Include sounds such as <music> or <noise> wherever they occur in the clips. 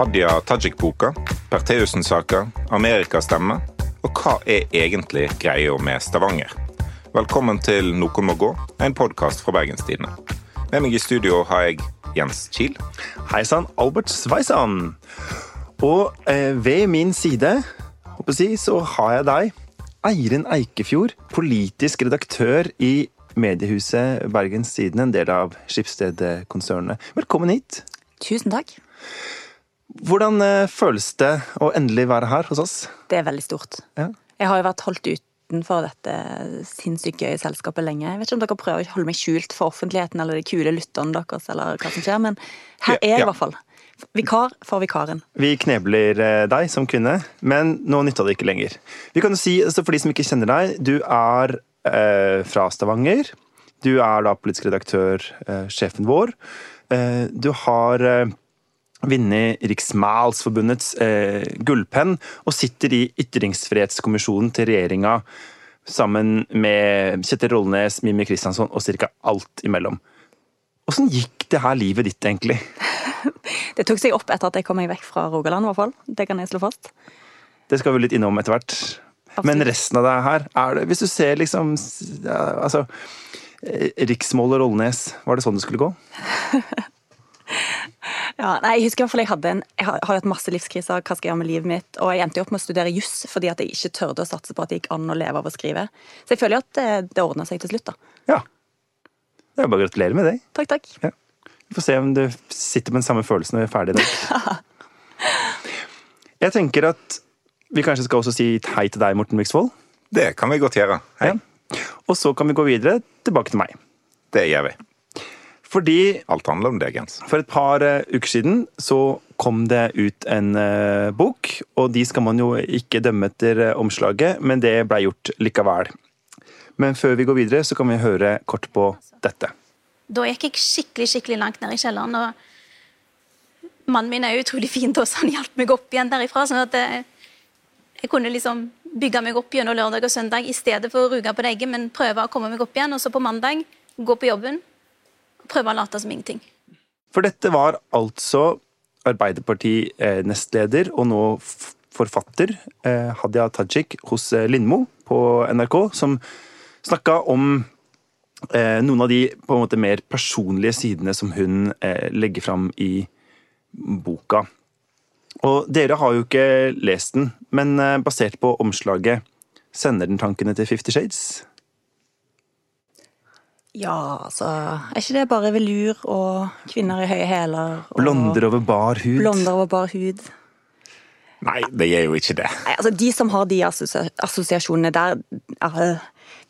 Hadia Tajik-boka, Pertheussen-saka, Amerikastemme og hva er egentlig greia med Stavanger? Velkommen til Noen må gå, en podkast fra Bergenstidene. Med meg i studio har jeg Jens Kiel. Hei sann, Albert Sveisan. Og eh, ved min side håper jeg, så har jeg deg, Eirin Eikefjord, politisk redaktør i mediehuset Bergens Tidende, en del av Skipsted-konsernet. Velkommen hit. Tusen takk. Hvordan eh, føles det å endelig være her hos oss? Det er veldig stort. Ja. Jeg har jo vært holdt utenfor dette sinnssykt gøye selskapet lenge. Jeg vet ikke om dere prøver å holde meg skjult for offentligheten eller de kule lytterne deres, eller hva som skjer, men her er jeg Ja. i hvert fall. Vikar for vikaren. Vi knebler eh, deg som kvinne, men nå nytta det ikke lenger. Vi kan jo si, altså For de som ikke kjenner deg, du er eh, fra Stavanger. Du er da politisk redaktør, eh, sjefen vår. Eh, du har eh, vunnet Riksmalsforbundets eh, gullpenn og sitter i ytringsfrihetskommisjonen til regjeringa sammen med Kjetil Rollnes, Mimmi Kristjansson og ca. alt imellom. Åssen gikk det her livet ditt, egentlig? <laughs> Det tok seg opp etter at jeg kom meg vekk fra Rogaland, i hvert fall. Det kan jeg slå fast. Det skal vi litt innom etter hvert. Men resten av det her, er det, hvis du ser liksom ja, Altså eh, Riksmål og Rollnes, var det sånn det skulle gå? <laughs> Ja, nei, jeg husker i hvert fall jeg hadde en, jeg har hatt masse livskriser, hva skal jeg gjøre med livet mitt, og jeg endte opp med å studere juss fordi at jeg ikke tørde å satse på at det gikk an å leve av å skrive. Så jeg føler at det, det ordna seg til slutt, da. Ja. Det er bare å gratulere med det. Takk, takk. Ja. Vi får se om du sitter med den samme følelsen når vi er ferdig i dag. <laughs> Jeg tenker at vi kanskje skal også si hei til deg, Morten Viksvold. Det kan vi godt gjøre. Hei. Ja. Og så kan vi gå videre tilbake til meg. Det gjør vi. Fordi Alt handler om deg, Jens. For et par eh, uker siden så kom det ut en eh, bok, og de skal man jo ikke dømme etter eh, omslaget, men det blei gjort likevel. Men før vi går videre, så kan vi høre kort på dette. Da gikk jeg skikkelig skikkelig langt ned i kjelleren. og Mannen min er utrolig fin, da, så han hjalp meg opp igjen derifra. sånn at jeg kunne liksom bygge meg opp gjennom lørdag og søndag i stedet for å ruge på det egget, men prøve å komme meg opp igjen. Og så på mandag gå på jobben prøve å late som ingenting. For dette var altså Arbeiderparti-nestleder og nå forfatter eh, Hadia Tajik hos eh, Lindmo på NRK, som snakka om eh, noen av de på en måte mer personlige sidene som hun legger fram i boka. Og dere har jo ikke lest den, men basert på omslaget, sender den tankene til Fifty Shades? Ja, altså Er ikke det bare velur og kvinner i høye hæler? Blonder over bar hud? Blonder over bar hud. Nei, det gjør jo ikke det. Nei, altså De som har de assosiasjonene der er,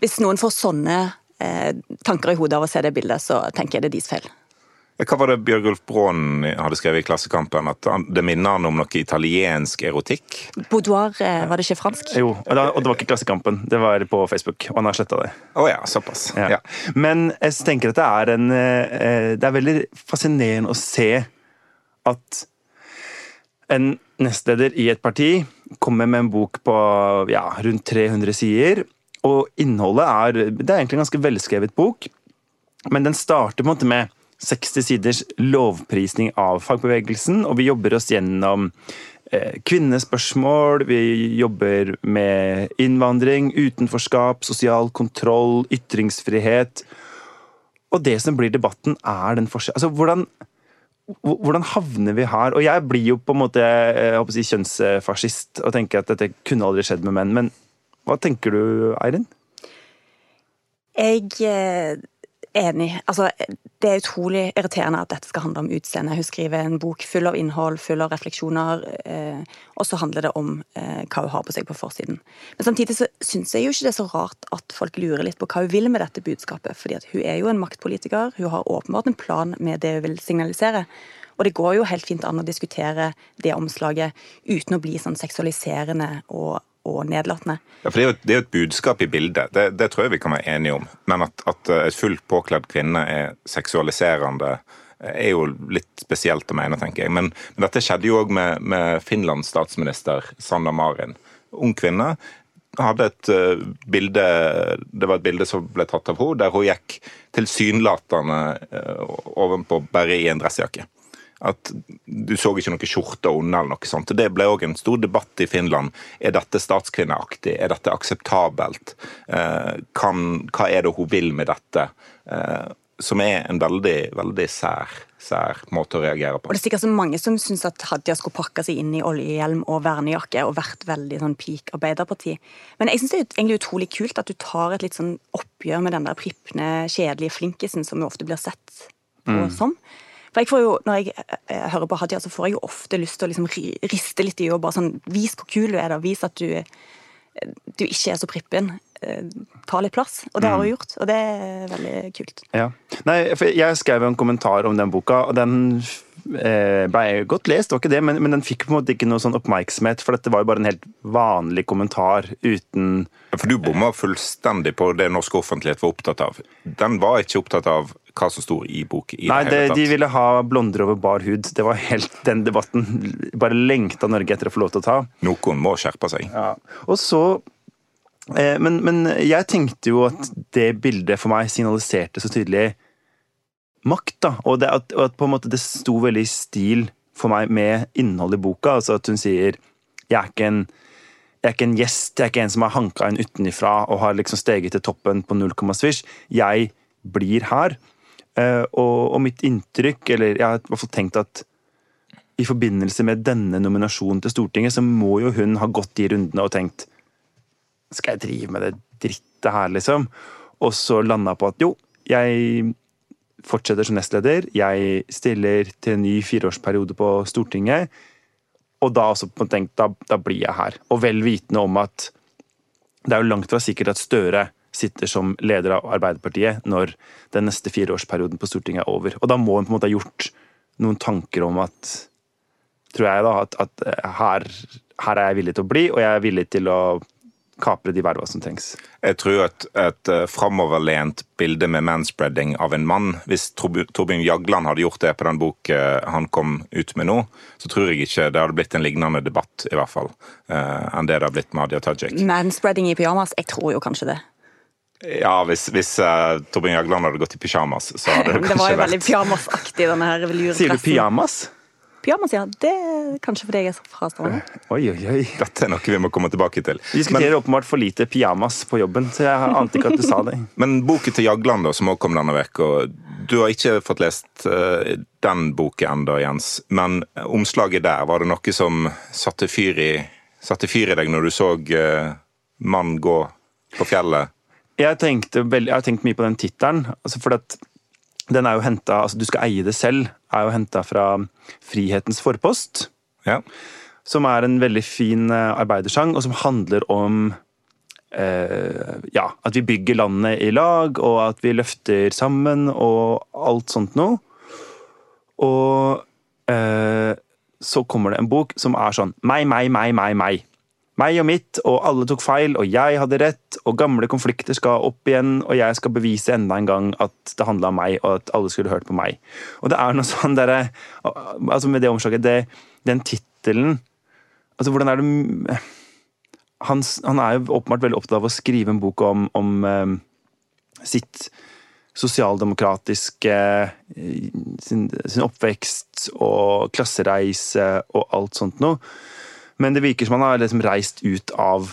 Hvis noen får sånne eh, tanker i hodet av å se det bildet, så tenker jeg det er deres feil. Hva var det Bjørgulf Braan hadde skrevet i Klassekampen? At det minner han om noe italiensk erotikk? Boudoir, eh, var det ikke fransk? Jo, og, da, og det var ikke Klassekampen. Det var på Facebook, og han har sletta det. Å ja, såpass. Ja. Ja. Men jeg tenker at det er en eh, Det er veldig fascinerende å se at en nestleder i et parti kommer med en bok på ja, rundt 300 sider, og innholdet er Det er egentlig en ganske velskrevet bok, men den starter på en måte med 60 siders lovprisning av fagbevegelsen, og vi jobber oss gjennom eh, kvinnespørsmål, vi jobber med innvandring, utenforskap, sosial kontroll, ytringsfrihet. Og det som blir debatten, er den forskjellen Altså, hvordan, hvordan havner vi her? Og jeg blir jo på en måte eh, jeg håper å si, kjønnsfascist og tenker at dette kunne aldri skjedd med menn. Men hva tenker du, Eirin? Jeg er enig. Altså, det er utrolig irriterende at dette skal handle om utseende. Hun skriver en bok full av innhold, full av refleksjoner, eh, og så handler det om eh, hva hun har på seg på forsiden. Men samtidig så syns jeg jo ikke det er så rart at folk lurer litt på hva hun vil med dette budskapet. fordi hun er jo en maktpolitiker, hun har åpenbart en plan med det hun vil signalisere. Og det går jo helt fint an å diskutere det omslaget uten å bli sånn seksualiserende og, og nedlatende. Ja, for Det er jo, det er jo et budskap i bildet, det, det tror jeg vi kan være enige om. Men at, at et fullt påkledd kvinne er seksualiserende, er jo litt spesielt å mene, tenker jeg. Men, men dette skjedde jo òg med, med Finlands statsminister Sanna Marin. Ung kvinne. Hadde et uh, bilde Det var et bilde som ble tatt av henne, der hun gikk tilsynelatende uh, ovenpå bare i en dressjakke. At du så ikke noe skjorte under eller noe sånt. Det ble òg en stor debatt i Finland. Er dette statskvinneaktig? Er dette akseptabelt? Eh, kan, hva er det hun vil med dette? Eh, som er en veldig, veldig sær, sær måte å reagere på. Og det er sikkert så mange som syns at Hadia skulle pakke seg inn i oljehjelm og vernejakke og vært veldig sånn peak Arbeiderparti. Men jeg syns det er egentlig utrolig kult at du tar et litt sånn oppgjør med den der pripne, kjedelige flinkisen som jo ofte blir sett på mm. som. For jeg får jo, Når jeg, jeg eh, hører på Hadia, så får jeg jo ofte lyst til å liksom riste litt i og bare sånn Vis hvor kul du er, da. Vis at du, du ikke er så prippen. Eh, ta litt plass. Og det har hun mm. gjort, og det er veldig kult. Ja. Nei, for jeg skrev en kommentar om den boka, og den eh, ble godt lest, var ikke det, men, men, den fikk på en måte ikke noe sånn oppmerksomhet, for dette var jo bare en helt vanlig kommentar uten For du bomma fullstendig på det norsk offentlighet var opptatt av. Den var ikke opptatt av hva som sto i bok. I Nei, det, de ville ha blonder over bar hud. Det var helt den debatten. Bare lengta Norge etter å få lov til å ta. Noen må skjerpe seg. Ja. Og så Eh, men, men, jeg tenkte jo at det bildet for meg signaliserte så tydelig makt. da, Og, det, at, at, på en måte det sto veldig i stil for meg med innholdet i boka. altså At hun sier jeg er ikke en, jeg er ikke en gjest, jeg er ikke en som har hanka inn utenifra og har liksom steget til toppen på null komma svisj. Jeg blir her. Uh, og, og mitt inntrykk, eller jeg har i hvert fall tenkt at i forbindelse med denne nominasjonen til Stortinget, så må jo hun ha gått de rundene og tenkt skal jeg drive med det drittet her, liksom? Og så landa på at jo, jeg fortsetter som nestleder. Jeg stiller til en ny fireårsperiode på Stortinget. Og da også tenkt, da, da blir jeg her. Og vel vitende om at det er jo langt fra sikkert at Støre sitter som leder av Arbeiderpartiet når den neste fireårsperioden på Stortinget er over. Og da må hun på en måte ha gjort noen tanker om at Tror jeg, da, at, at her, her er jeg villig til å bli, og jeg er villig til å kapre de verva som trengs. Jeg tror at et uh, framoverlent bilde med manspreading av en mann Hvis Torbjørn Jagland hadde gjort det på den boka uh, han kom ut med nå, så tror jeg ikke det hadde blitt en lignende debatt, i hvert fall, uh, enn det det har blitt med Hadia Tajik. Manspreading i pyjamas? Jeg tror jo kanskje det. Ja, hvis, hvis uh, Torbjørn Jagland hadde gått i pyjamas, så hadde det kanskje <laughs> vært Det var jo veldig pyjamasaktig, denne her Sier du pyjamas? Pyjamas, ja. Det er kanskje fordi jeg er fra Stavanger. Oi, oi, oi. Dette er noe vi må komme tilbake til. Vi diskuterer åpenbart for lite pyjamas på jobben, så jeg ante ikke at du sa det. <laughs> Men boken til Jagland, da, som også kom denne uka, du har ikke fått lest uh, den boken ennå, Jens. Men omslaget der, var det noe som satte fyr i, satte fyr i deg når du så uh, mann gå på fjellet? Jeg, tenkte veldig, jeg har tenkt mye på den tittelen. Altså for at den er jo hentet, altså Du skal eie det selv, er jo henta fra Frihetens forpost. Ja. Som er en veldig fin eh, arbeidersang, og som handler om eh, ja, at vi bygger landet i lag, og at vi løfter sammen, og alt sånt noe. Og eh, så kommer det en bok som er sånn meg, meg, meg, meg, meg. Meg og mitt, og alle tok feil, og jeg hadde rett, og gamle konflikter skal opp igjen, og jeg skal bevise enda en gang at det handla om meg, og at alle skulle hørt på meg. Og det er noe sånn derre Altså, med det omslaget, det, den tittelen Altså, hvordan er det han, han, er jo åpenbart veldig opptatt av å skrive en bok om, om um, sitt sosialdemokratiske sin, sin oppvekst og klassereise og alt sånt noe. Men det virker som han har liksom reist ut av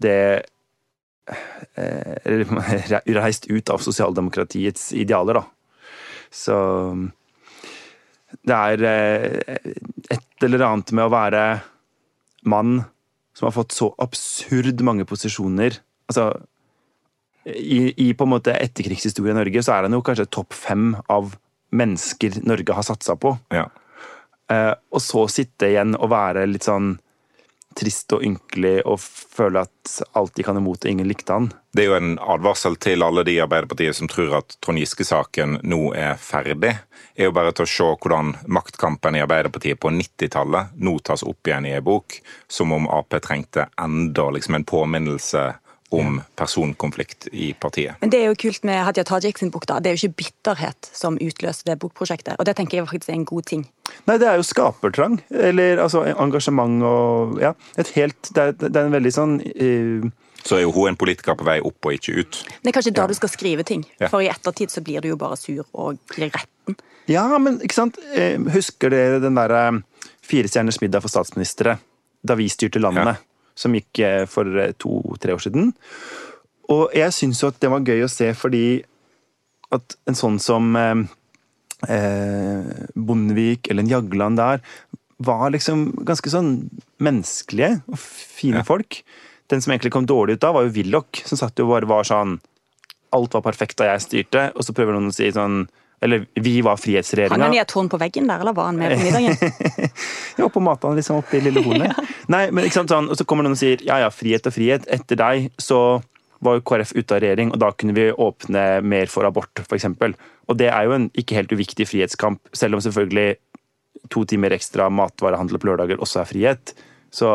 det eh, <laughs> reist ut av sosialdemokratiets idealer, da. Så det er eh, et eller annet med å være mann som har fått så absurd mange posisjoner. Altså i, i på en måte etterkrigshistorie i Norge så er han jo kanskje topp fem av mennesker Norge har satsa på. Ja. Uh, og så sitte igjen og være litt sånn trist og ynkelig og føle at alt de kan imot og ingen likte han. Det er jo en advarsel til alle de i Arbeiderpartiet som tror at Trond Giske-saken nå er ferdig. er jo bare til å se hvordan maktkampen i Arbeiderpartiet på 90-tallet nå tas opp igjen i ei bok, som om Ap trengte enda liksom en påminnelse om personkonflikt i partiet. Men Det er jo kult med Hadia Tajik sin bok. da. Det er jo ikke bitterhet som utløser det bokprosjektet. Og det tenker jeg faktisk er en god ting. Nei, det er jo skapertrang. Eller altså engasjement og Ja. Et helt Det er, det er en veldig sånn uh, så er jo hun en politiker på vei opp og ikke ut. Det er kanskje da du skal skrive ting, Ja. for i ettertid så blir du jo bare sur og blir retten. Ja, men ikke sant? Eh, Husker dere den derre Fire stjerners middag for statsministre da vi styrte landet, som gikk eh, for eh, to-tre år siden? Og jeg syns jo at det var gøy å se fordi at en sånn som eh, eh, Bondevik eller en Jagland der var liksom ganske sånn menneskelige og fine Ja. folk. Den som egentlig kom dårlig ut da, var jo Willoch, som satt jo bare var sånn Alt var perfekt da jeg styrte, og så prøver noen å si sånn Eller vi var Hang han i et horn på veggen der, eller var han med på middagen? <laughs> Ja, på matene liksom oppi lille hornet. <laughs> Nei, men ikke sant sånn, Og så kommer noen og sier ja ja, frihet og frihet. Etter deg så var jo KrF ute av regjering, og da kunne vi åpne mer for abort, f.eks. Og det er jo en ikke helt uviktig frihetskamp, selv om selvfølgelig to timer ekstra matvarehandel på lørdager også er frihet. Så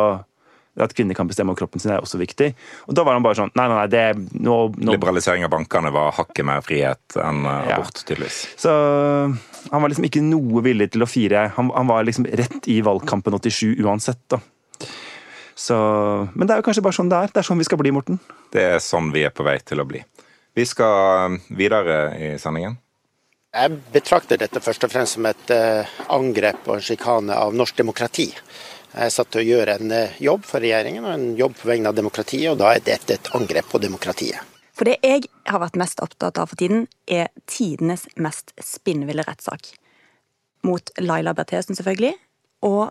at kvinner kan bestemme over kroppen sin er også viktig. Og da var han bare sånn Nei, nei, nei, det nå, nå Liberalisering av bankene var hakket mer frihet enn abort, Ja. tydeligvis. Så han var liksom ikke noe villig til å fire. Han, han var liksom rett i valgkampen 87 uansett, da. Så, men det er jo kanskje bare sånn det er. Det er sånn vi skal bli, Morten. Det er sånn vi er på vei til å bli. Vi skal eh, videre i sendingen. Jeg betrakter dette først og fremst som et eh, angrep og en sjikane av norsk demokrati. Jeg er satt til å gjøre en eh, jobb for regjeringen og en jobb på vegne av demokratiet, og da er dette et angrep på demokratiet. For det jeg har vært mest opptatt av for tiden, er tidenes mest spinnville rettssak. Mot Laila Bertheussen, selvfølgelig. Og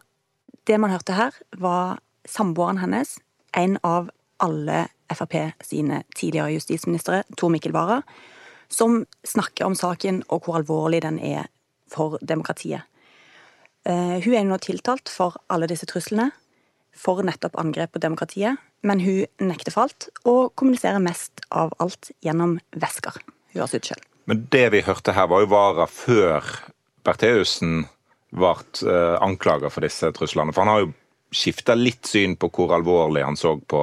det man hørte her, var samboeren hennes, en av alle Frp sine tidligere justisministre, Tor Mikkel Wara, som snakker om saken og hvor alvorlig den er for demokratiet. Eh, Hun er nå tiltalt for alle disse truslene, for nettopp angrep på demokratiet, men hun nekter for alt, og kommuniserer mest av alt gjennom vesker. Hun har sydd selv. Men det vi hørte her, var jo Vara før Bertheussen ble uh, anklaga for disse truslene. For han har jo skifta litt syn på hvor alvorlig han så på,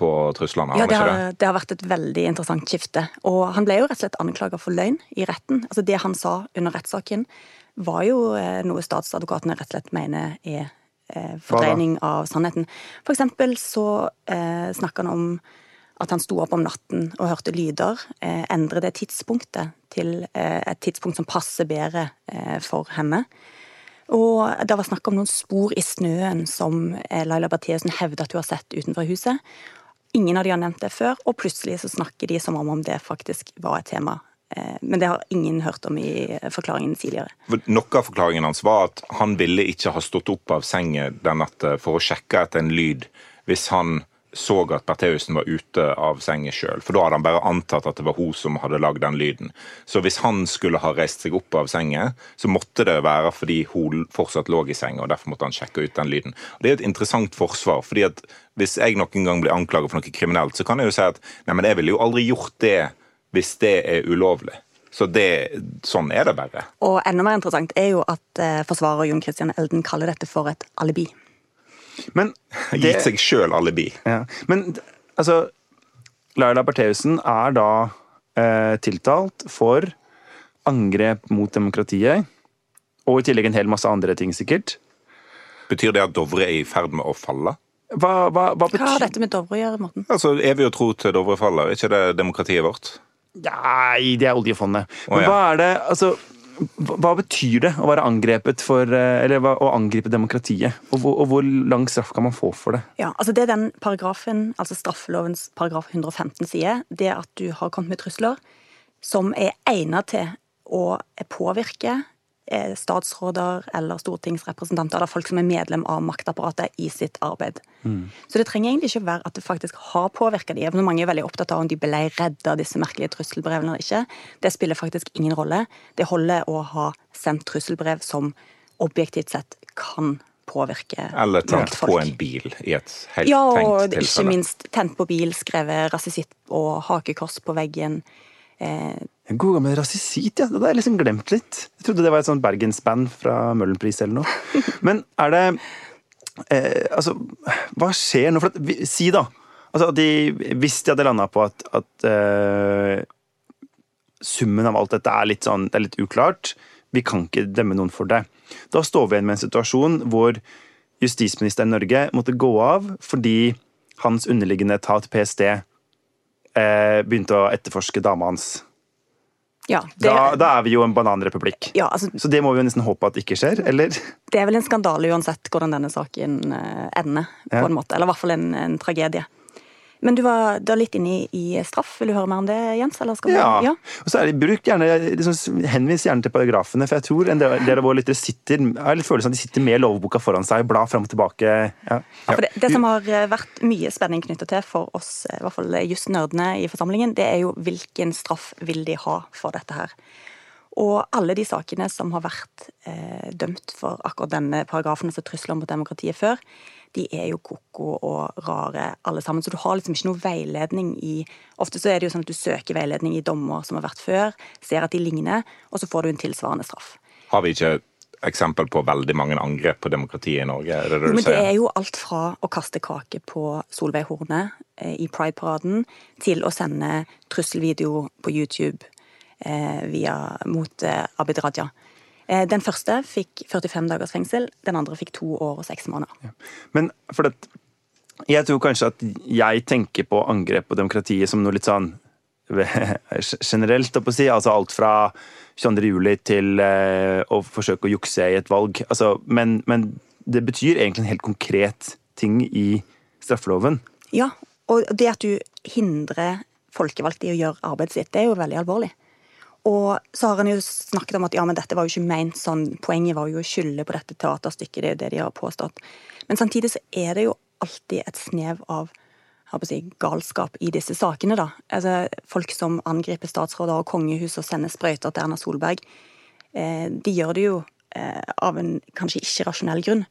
på truslene. Ja, det har, det har vært et veldig interessant skifte. Og han ble jo rett og slett anklaga for løgn i retten. Altså Det han sa under rettssaken, var jo eh, noe statsadvokatene rett og slett mener er eh, fordreining av sannheten. For eksempel så eh, snakker han om at han sto opp om natten og hørte lyder. Eh, endre det tidspunktet til eh, et tidspunkt som passer bedre eh, for henne. Og det var snakk om noen spor i snøen som eh, Laila Bertheussen hevder at hun har sett utenfor huset. Ingen av de har nevnt det før, og plutselig så snakker de som om om det faktisk var et tema. Eh, Men det har ingen hørt om i forklaringen tidligere. Noe av forklaringen hans var at han ville ikke ha stått opp av sengen den natta for å sjekke etter en lyd hvis han så at Bertheussen var ute av sengen sjøl. For da hadde han bare antatt at det var hun som hadde lagd den lyden. Så hvis han skulle ha reist seg opp av sengen, så måtte det være fordi hun fortsatt lå i senga, og derfor måtte han sjekke ut den lyden. Og Det er et interessant forsvar. fordi at hvis jeg noen gang blir anklaget for noe kriminelt, så kan jeg jo si at nei, men jeg ville jo aldri gjort det hvis det er ulovlig. Så det, sånn er det bare. Og enda mer interessant er jo at eh, forsvarer Jon Christian Elden kaller dette for et alibi. Men Gitt seg sjøl alibi. Ja. Men altså Laila Bertheussen er da eh, tiltalt for angrep mot demokratiet. Og i tillegg en hel masse andre ting, sikkert. Betyr det at Dovre er i ferd med å falle? Hva, hva, hva Hva har dette med Dovre å gjøre, Morten? Altså, Evig og tro til Dovre faller, er ikke det demokratiet vårt? Nei, det er oljefondet. Men hva er det Altså, hva betyr det å være angrepet for eh, Eller å angripe demokratiet? Og hvor, og hvor lang straff kan man få for det? Ja, altså Det den paragrafen, altså straffelovens paragraf 115 sier, det er at du har kommet med trusler som er egnet til å påvirke statsråder eller stortingsrepresentanter eller folk som er medlem av maktapparatet i sitt arbeid. Så det trenger egentlig ikke være at det faktisk har påvirka de. Mange er veldig opptatt av om de ble redd av disse merkelige trusselbrevene eller ikke. Det spiller faktisk ingen rolle. Det holder å ha sendt trusselbrev som objektivt sett kan påvirke Eller tent på en bil i et helt Ja, tenkt og ikke minst tent på bil, skrevet rasisitt og hakekors på veggen. Eh, En god gammel rasisitt, ja. Det har jeg liksom glemt litt. Jeg trodde det var et sånt bergensband fra Møhlenpris eller noe. <laughs> Men er det eh, Altså, hva skjer nå? For at, si, da. Altså, de, hvis de hadde landa på at, at eh, summen av alt dette er litt sånn, det er litt uklart, vi kan ikke dømme noen for det. Da står vi igjen med en situasjon hvor justisministeren i Norge måtte gå av fordi hans underliggende etat, PST, eh, begynte å etterforske dama hans. Ja, det, Da, da er vi jo en bananrepublikk. ja, altså, Så det må vi jo nesten håpe at ikke skjer, eller? det er vel en skandale uansett hvordan denne saken eh, ender, på en måte. Eller i hvert fall en, en tragedie. Men du var da litt inne i, i straff. Vil du høre mer om det, Jens? Ja. ja. Og så er det, bruk gjerne, liksom, Henvis gjerne til paragrafene, for jeg tror en del del av våre lyttere sitter Jeg har litt følelsen at de sitter med lovboka foran seg, blar fram og tilbake. Ja. Ja, det, det som har eh, vært mye spenning knyttet til for oss, eh, i hvert fall jusnerdene i forsamlingen, det er jo hvilken straff vil de ha for dette her. Og alle de sakene som har vært eh, dømt for akkurat denne paragrafen, altså trusler mot demokratiet før, de er jo koko og rare alle sammen. Så du har liksom ikke noe veiledning i Ofte så er det jo sånn at du søker veiledning i dommer som har vært før, ser at de ligner, og så får du en tilsvarende straff. Har vi ikke eksempel på veldig mange angrep på demokratiet i Norge? Er det det du men det sier? er jo alt fra å kaste kake på Solveig Horne eh, i Pride-paraden, til å sende trusselvideo på YouTube eh, via, mot eh, Abid Raja. Eh, den første fikk 45 dagers fengsel, den andre fikk to år og seks måneder. Men for det, jeg tror kanskje at jeg tenker på angrep på demokratiet som noe litt sånn <laughs> generelt, å si. Altså alt fra 22. juli til eh, å forsøke å jukse i et valg. Altså, men, men det betyr egentlig en helt konkret ting i straffeloven. Ja, og det at du hindrer folkevalgte i å gjøre arbeidet sitt, det er jo veldig alvorlig. Og så har han jo snakket om at ja, men dette var jo ikke ment sånn, poenget var jo å skylde på dette teaterstykket, det er jo det de har påstått. Men samtidig så er det jo alltid et snev av si, galskap i disse sakene. da. Altså, Folk som angriper statsråder og kongehus og sender sprøyter til Erna Solberg, eh, de gjør det jo eh, av en kanskje ikke rasjonell grunn.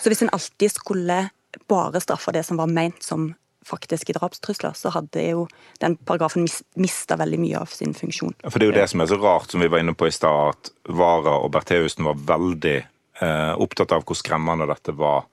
Så hvis en alltid skulle bare straffe det som var ment som faktiske drapstrusler, så hadde jo den paragrafen mis mista veldig mye av sin funksjon. For Det er jo det som er så rart, som vi var inne på i stad, at Vara og Bertheussen var veldig eh, opptatt av hvor skremmende dette var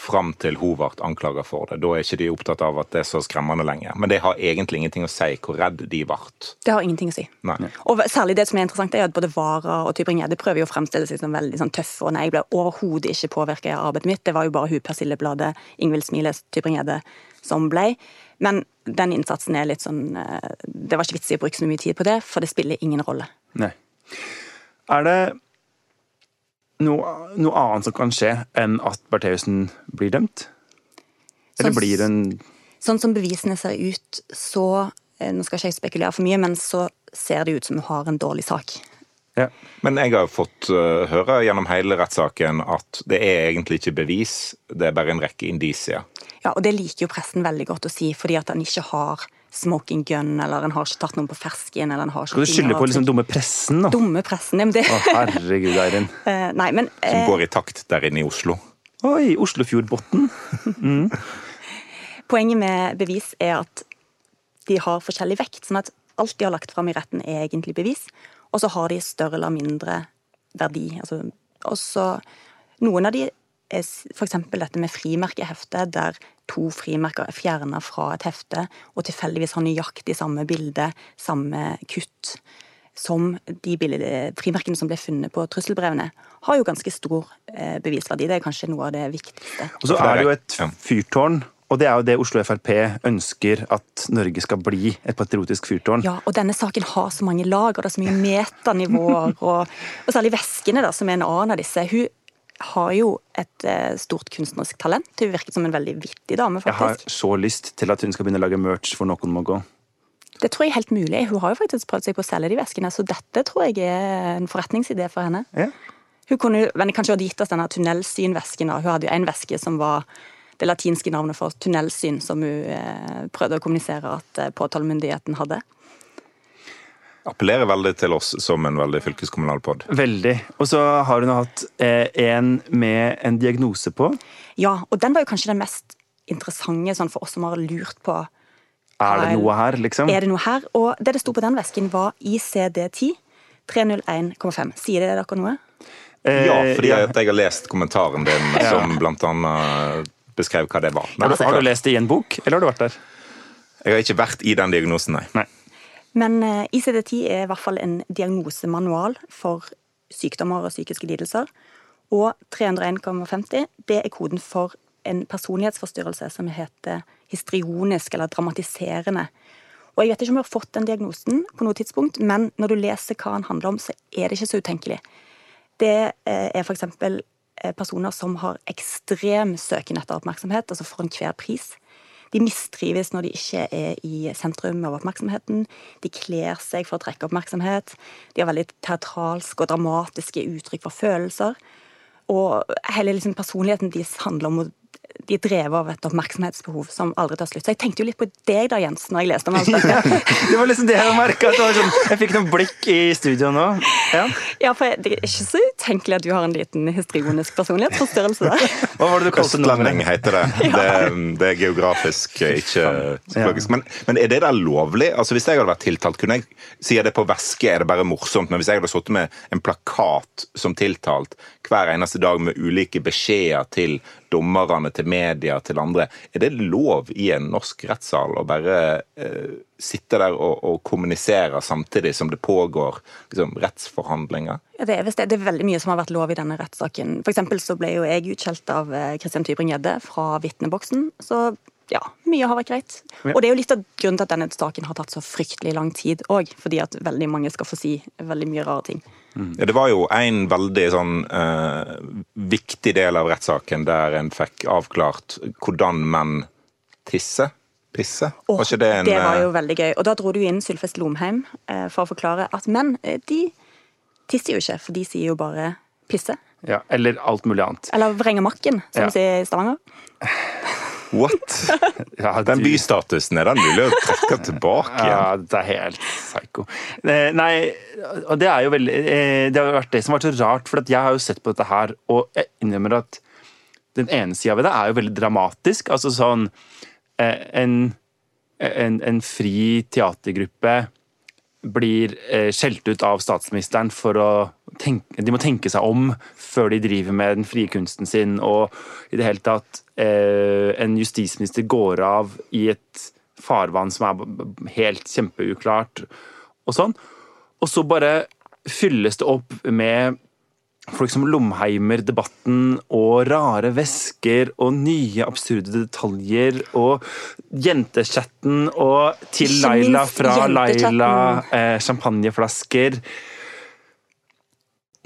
fram til hun ble anklaget for det. Da er ikke de opptatt av at det er så skremmende lenger. Men det har egentlig ingenting å si hvor redd de ble. Det har ingenting å si. Nei. Og særlig det som er interessant, er at både Vara og Tybring-Gjedde prøver jo å fremstille seg som veldig sånn tøffe, og nei, jeg ble overhodet ikke påvirka av arbeidet mitt. Det var jo bare hun Persillebladet, Ingvild Smiles, Tybring-Gjedde som ble. Men den innsatsen er litt sånn eh, Det var ikke vits i å bruke så mye tid på det, for det spiller ingen rolle. Nei. Er det noe, noe annet som kan skje enn at Bertheussen blir dømt? Eller Sånn- blir hun Sånn som bevisene ser ut, så eh, Nå skal ikke jeg spekulere for mye, men så ser det ut som hun har en dårlig sak. ja. Men jeg har fått eh, høre gjennom hele rettssaken at det er egentlig ikke bevis, det er bare en rekke indisier. Ja, og det liker jo pressen veldig godt å si, fordi at han ikke har smoking gun, eller en har ikke tatt noen på fersken, eller en har ikke Skal du skylde på liksom dumme pressen da? Dumme pressen, ja, men det Å, herregud, Eirin. uh, <laughs> Nei, men Som eh, går i takt der inne i Oslo. Oi, Oslofjordbotn. poenget med bevis er at de har forskjellig vekt. Sånn at alt de har lagt fram i retten, er egentlig bevis. Og så har de større eller mindre verdi. Altså, og så Noen av de er f.eks. dette med frimerkehefte, der to frimerker er fjerna fra et hefte, og tilfeldigvis har nøyaktig samme bilde, samme kutt, som de frimerkene som ble funnet på trusselbrevene, har jo ganske stor eh, bevisverdi. Det er kanskje noe av det viktigste. Og så er det jo et fyrtårn, og det er jo det Oslo Frp ønsker at Norge skal bli. Et patriotisk fyrtårn. Ja, og denne saken har så mange lag, og det er så mye metanivåer. og, og særlig Væskene, da, som er en annen av disse. Hun har jo et eh, stort kunstnerisk talent. Hun virket som en veldig vittig dame, faktisk. Jeg har så lyst til at hun skal begynne å lage merch for Noen må gå. Det tror jeg er helt mulig. Hun har jo faktisk prøvd seg på å selge de veskene, så dette tror jeg er en forretningsidé for henne. Ja. Hun kunne men kanskje hadde gitt oss denne tunnelsynvesken. Hun hadde jo en veske som var det latinske navnet for tunnelsyn, som hun eh, prøvde å kommunisere at eh, påtalemyndigheten hadde. Appellerer veldig til oss som en veldig fylkeskommunal pod. Veldig. Og så har hun hatt eh, en med en diagnose på. Ja, og den var jo kanskje den mest interessante sånn for oss som har lurt på Er det noe her, liksom? Er det noe her? Og det det sto på den vesken, var ICD10 301,5. Sier det dere noe? Eh, Ja, fordi ja. jeg har lest kommentaren din som blant annet beskrev hva det var. Men Har, du, har du lest det i en bok, eller har du vært der? Jeg har ikke vært i den diagnosen, nei. Nei. Men eh, ICD10 er i hvert fall en diagnosemanual for sykdommer og psykiske lidelser. Og 301,50 det er koden for en personlighetsforstyrrelse som heter histrionisk eller dramatiserende. Og Jeg vet ikke om jeg har fått den diagnosen, på noe tidspunkt, men når du leser hva den handler om, så er det ikke så utenkelig. Det eh, er f.eks. personer som har ekstrem søken etter oppmerksomhet, altså for enhver pris. De mistrives når de ikke er i sentrum av oppmerksomheten. De kler seg for å trekke oppmerksomhet. De har veldig teatralske og dramatiske uttrykk for følelser. Og hele liksom personligheten deres handler om å de er drevet av et oppmerksomhetsbehov som aldri tar slutt. Så jeg tenkte jo litt på deg da, Jens, når jeg leste om alt dette. <laughs> det var liksom det jeg merka. Sånn, jeg fikk noen blikk i studio nå. Ja, ja for det er ikke så utenkelig at du har en liten histrionisk personlighetsforstyrrelse der. <laughs> Hva var det du kalte Østlending heter det. <laughs> det. det. er geografisk, ikke psykologisk. Men, men, er det der lovlig? Altså Hvis jeg hadde vært tiltalt, kunne jeg si at det på væske er det bare morsomt, men hvis jeg hadde sittet med en plakat som tiltalt hver eneste dag med ulike beskjeder til dommerne, til media, til andre. Er det lov i en norsk rettssal å bare eh, sitte der og, og, kommunisere samtidig som det pågår liksom, rettsforhandlinger? Ja, det, er det. det er veldig mye som har vært lov i denne rettssaken. For så ble jo jeg utskjelt av eh, Tybring-Gjedde fra vitneboksen. Så ja, mye har vært greit. Og det er jo litt av grunnen til at denne saken har tatt så fryktelig lang tid òg. Fordi at veldig mange skal få si veldig mye rare ting. Mm. Ja, det var jo en veldig sånn uh, viktig del av rettssaken der en fikk avklart hvordan menn tisser. Pisse? Oh, var det, en, det var jo eh, veldig gøy. Og da dro du inn Sylfest Lomheim eh, for å forklare at menn de tisser jo ikke, for de sier jo bare pisse. Ja, Eller alt mulig annet. Eller vrenge makken, som ja. de sier i Stavanger. What? <laughs> Ja, Den bystatusen er den mulig å trekke tilbake igjen? Ja, det er helt psycho. Eh, nei, og det er jo veldig eh, Det har vært det som har vært så rart, for jeg har jo sett på dette her, og jeg innrømmer at den ene sida ved det er jo veldig dramatisk. Altså sånn eh, En, en, en fri teatergruppe blir skjelt ut av statsministeren for å tenke, de må tenke seg om før de driver med den frie kunsten sin, og i det hele tatt eh, En justisminister går av i et farvann som er helt kjempeuklart, og sånn. Og så bare fylles det opp med folk som Lomheimer, Debatten og rare vesker og nye absurde detaljer og jentechatten og til Laila fra Laila, eh, champagneflasker.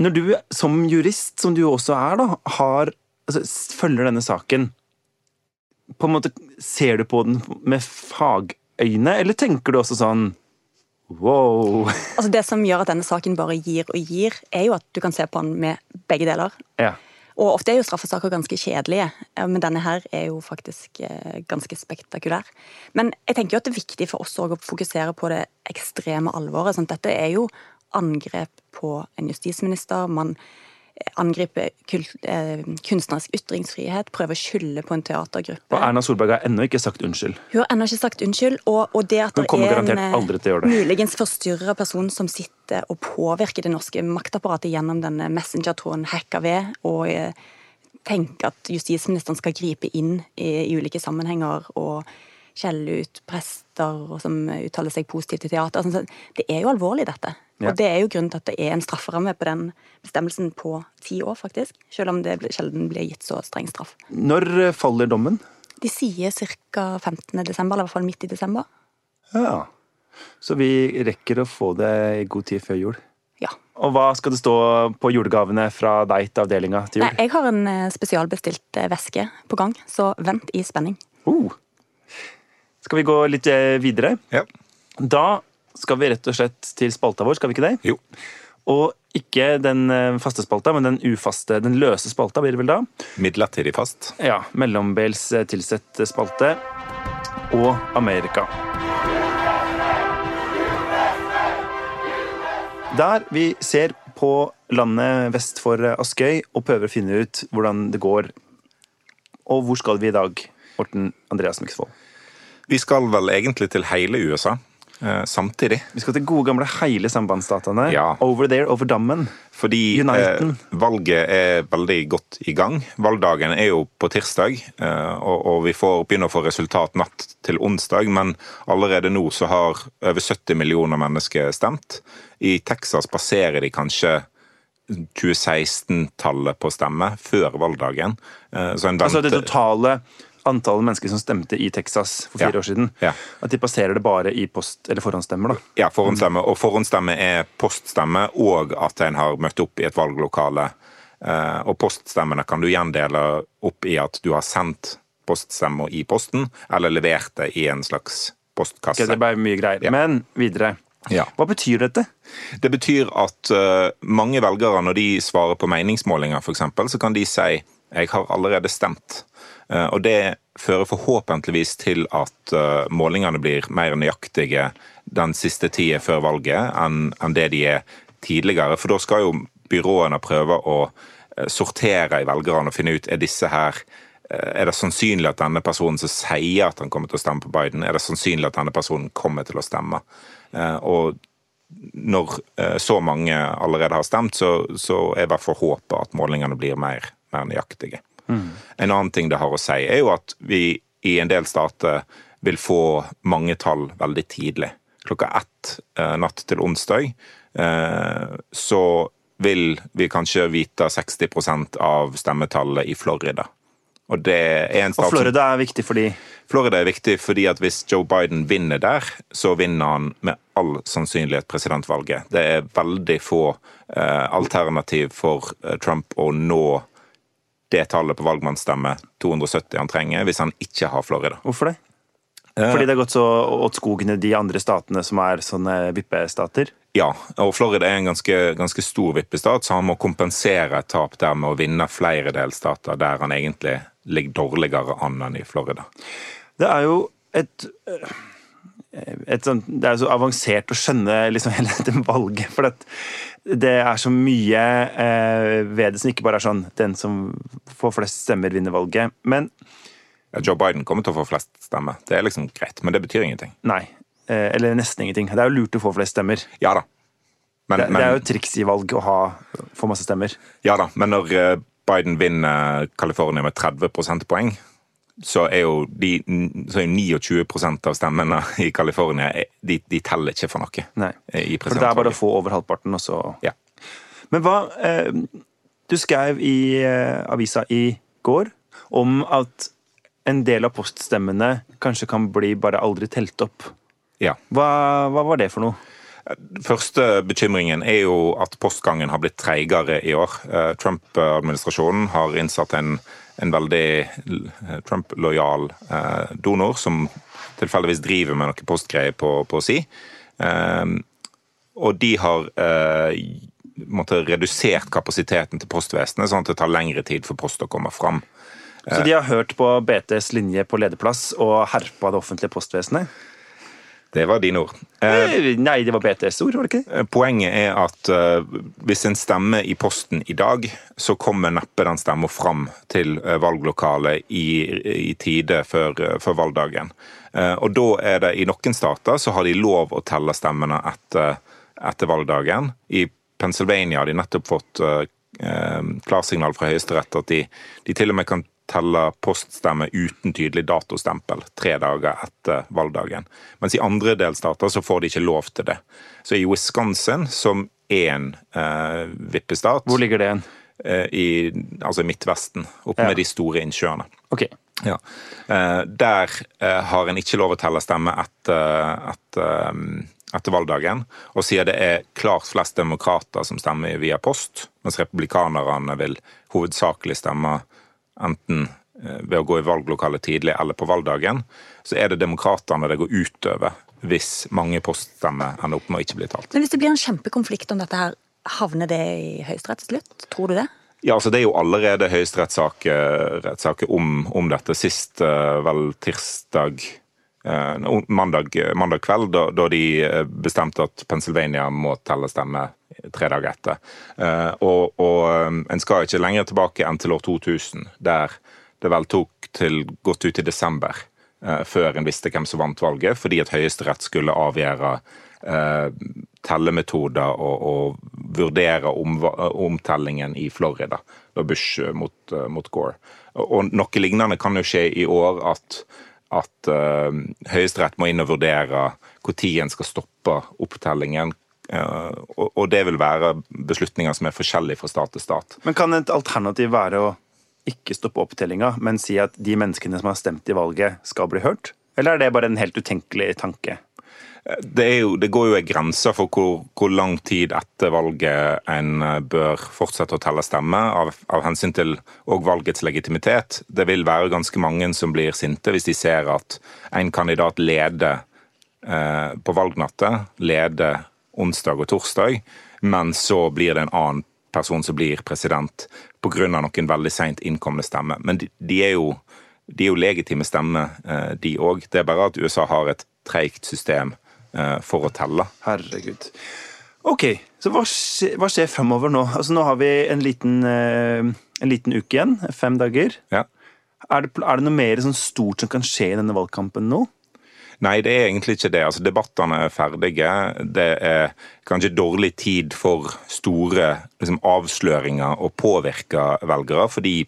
Når du som jurist, som du også er, da, har, altså, følger denne saken på en måte Ser du på den med fagøyne, eller tenker du også sånn Wow. <laughs> Altså Det som gjør at denne saken bare gir og gir, er jo at du kan se på den med begge deler. Ja. Og ofte er jo straffesaker ganske kjedelige, men denne her er jo faktisk eh, ganske spektakulær. Men jeg tenker jo at det er viktig for oss å fokusere på det ekstreme alvoret. Sånn, dette er jo angrep på en justisminister. Man angriper eh, kunstnerisk ytringsfrihet, prøve å skylde på en teatergruppe. Og Erna Solberg har ennå ikke sagt unnskyld. Hun har ennå ikke sagt unnskyld. Og, og det at det er en muligens forstyrra person som sitter og påvirker det norske maktapparatet gjennom denne messenger-tråden hacka ved, og eh, tenker at justisministeren skal gripe inn i, i ulike sammenhenger og skjelle ut prester som uttaler seg positivt til teater. Altså, det er jo alvorlig, dette. Ja. Og Det er jo grunnen til at det er en strafferamme på den bestemmelsen på ti år, faktisk. Selv om det sjelden blir gitt så streng straff. Når eh, faller dommen? De sier ca. 15. desember, eller i hvert fall midt i desember. Ja, Så vi rekker å få det i god tid før jul? Ja. Og hva skal det stå på julegavene fra deg til avdelinga til jul? Nei, jeg har en eh, spesialbestilt eh, veske på gang, så vent i spenning. Uh. Skal vi gå litt videre? Ja. Da skal vi rett og slett til spalta vår, skal vi ikke det? Jo. Og ikke den eh, faste spalta, men den ufaste, den løse spalta blir det vel da? Midlertidig fast. Ja. Mellombels eh, tilsett spalte. Og Amerika. Der vi ser på landet vest for eh, Askøy og prøver å finne ut hvordan det går. Og hvor skal vi i dag, Morten Andreas Myksvold? Vi skal vel egentlig til hele USA. Eh, samtidig. Vi skal til gode gamle hele sambandsstatene. Ja. Over there, over dammen. Fordi eh, valget er veldig godt i gang. Valgdagen er jo på tirsdag, eh, og, og, vi får begynne å få resultat natt til onsdag. Men allerede nå så har over 70 millioner mennesker stemt. I Texas passerer de kanskje 2016-tallet på stemme før valgdagen. Så altså det totale antallet mennesker som stemte i Texas for fire ja. år siden. Ja. At de passerer det bare i post- eller forhåndsstemmer, da. Ja, forhåndsstemme. Og forhåndsstemme er poststemme, og at en har møtt opp i et valglokale. Og poststemmene kan du gjendele opp i at du har sendt poststemmer i posten, eller levert det i en slags postkasse. Okay, det ble mye greier. Ja. Men videre. Ja. Hva betyr dette? Det betyr at uh, mange velgere, når de svarer på meningsmålinger f.eks., så kan de si 'jeg har allerede stemt'. Uh, og det fører forhåpentligvis til at uh, målingene blir mer nøyaktige den siste tida før valget enn det de er tidligere. For da skal jo byråene prøve å sortere i velgerne og finne ut er disse her er det sannsynlig at denne personen som sier at han kommer til å stemme på Biden, er det sannsynlig at denne personen kommer til å stemme? Eh, og når eh, så mange allerede har stemt, så, så er i hvert fall håpet at målingene blir mer, mer nøyaktige. Mm. En annen ting det har å si, er jo at vi i en del stater vil få mange tall veldig tidlig. Klokka ett eh, natt til onsdag så vil vi kanskje vite 60% av stemmetallet i Florida. Og, og Florida er viktig fordi Florida er viktig fordi at hvis Joe Biden vinner der, så vinner han med all sannsynlighet presidentvalget. Det er veldig få eh, alternativ for eh, Trump å nå det tallet på valgmannsstemme, 270 han trenger, hvis han ikke har Florida. Hvorfor det? Eh, fordi det har gått så åt skogen i de andre statene som er sånne vippestater? Ja, og Florida er en ganske, ganske stor vippestat, så han må kompensere et tap der med å vinne flere delstater der han egentlig ligger dårligere an enn i Florida. Det er jo et, et sånt, Det er så avansert å skjønne liksom hele <laughs> dette valget. For det, det er så mye eh, ved det som ikke bare er sånn den som får flest stemmer, vinner valget. Men ja, Joe Biden kommer til å få flest stemmer. Det er liksom greit, men det betyr ingenting. Nei. Eh, eller nesten ingenting. Det er jo lurt å få flest stemmer. Ja da. Men, det, men, det, er jo et triks i valg å ha, få masse stemmer. Ja da, men når eh, Biden vinner California med 30 prosentpoeng, så er jo de, så er 29% av stemmene i California de, de, teller ikke for noe. Nei, for det er bare å få over halvparten, og så ja. Men hva eh, Du skrev i eh, avisa i går om at en del av poststemmene kanskje kan bli bare aldri telt opp. Ja. Hva, hva var det for noe? Første bekymringen er jo at postgangen har blitt treigere i år. Eh, Trump-administrasjonen har innsatt en, en veldig eh, Trump-lojal eh, donor som tilfeldigvis driver med noe postgreier på, på si. Og de har måtte redusert kapasiteten til postvesenet, sånn at det tar lengre tid for post å komme fram. Så de har hørt på BTs linje på lederplass og herpa det offentlige postvesenet? Det var dine ord. Eh, Nei, det var BTS ord, var det ikke? Eh, poenget er at eh, hvis en stemmer i posten i dag, så kommer neppe den stemma fram til eh, valglokalet i, i tide før, uh, før valgdagen. og da er det i noen stater så har de lov å telle stemmene etter, etter valgdagen. I Pennsylvania har de nettopp fått klarsignal fra Høyesterett at de, de til og med kan teller poststemme uten tydelig datostempel tre dager etter valgdagen. Mens i andre delstater så får de ikke lov til det. Så i Wisconsin, som en eh, vippestat Hvor ligger det hen? Eh, I altså Midtvesten, oppe ja. med de store innsjøene. Okay. Ja. Eh, der eh, har en ikke lov å telle stemme etter, etter, eh, etter valgdagen. Og sier det er klart flest demokrater som stemmer via post, mens republikanerne vil hovedsakelig stemme enten eh, ved å gå i valglokalet tidlig eller på valgdagen, så er det demokratene det går utover hvis mange poststemmer ender opp med å ikke bli talt. Men Hvis det blir en kjempekonflikt om dette, her, havner det i Høyesterett til slutt? Tror du det? Ja, altså Det er jo allerede høyesterettssaker om, om, dette. Sist uh, vel tirsdag mandag, mandag, kveld, da, da, de bestemte at Pennsylvania må telle stemme tre dager etter. Eh, og, og en skal ikke lenger tilbake enn til år 2000, der det vel tok til godt ut i desember eh, før en visste hvem som vant valget, fordi at Høyesterett skulle avgjøre eh, tellemetoder og, og vurdere om, omtellingen i Florida, da Bush mot, mot Gore. Og noe lignende kan jo skje i år, at, at uh, Høyesterett må inn og vurdere når en skal stoppe opptellingen, Uh, og, og det vil være beslutninger som er forskjellige fra stat til stat. Men kan et alternativ være å ikke stoppe opptellinga, men si at de menneskene som har stemt i valget, skal bli hørt? Eller er det bare en helt utenkelig tanke? Det, jo, det går jo en grense for hvor, hvor, lang tid etter valget en eh, bør fortsette å telle stemmer, av, av hensyn til og valgets legitimitet. Det vil være ganske mange som blir sinte hvis de ser at en kandidat leder eh, på valgnatta, leder onsdag og torsdag, men så blir det en annen person som blir president pga. noen veldig seint innkomne stemmer. Men de, de, er jo, de, er jo, legitime stemmer, eh, de òg. Det er bare at USA har et treigt system for å telle. Herregud. Ok, så hva skjer, hva skjer fremover nå? Altså Nå har vi en liten, eh, en liten uke igjen. Fem dager. Ja. Er det, er det noe mer sånn stort som kan skje i denne valgkampen nå? Nei, det er egentlig ikke det. Altså, Debattene er ferdige. Det er kanskje dårlig tid for store liksom, avsløringer og påvirke velgere, fordi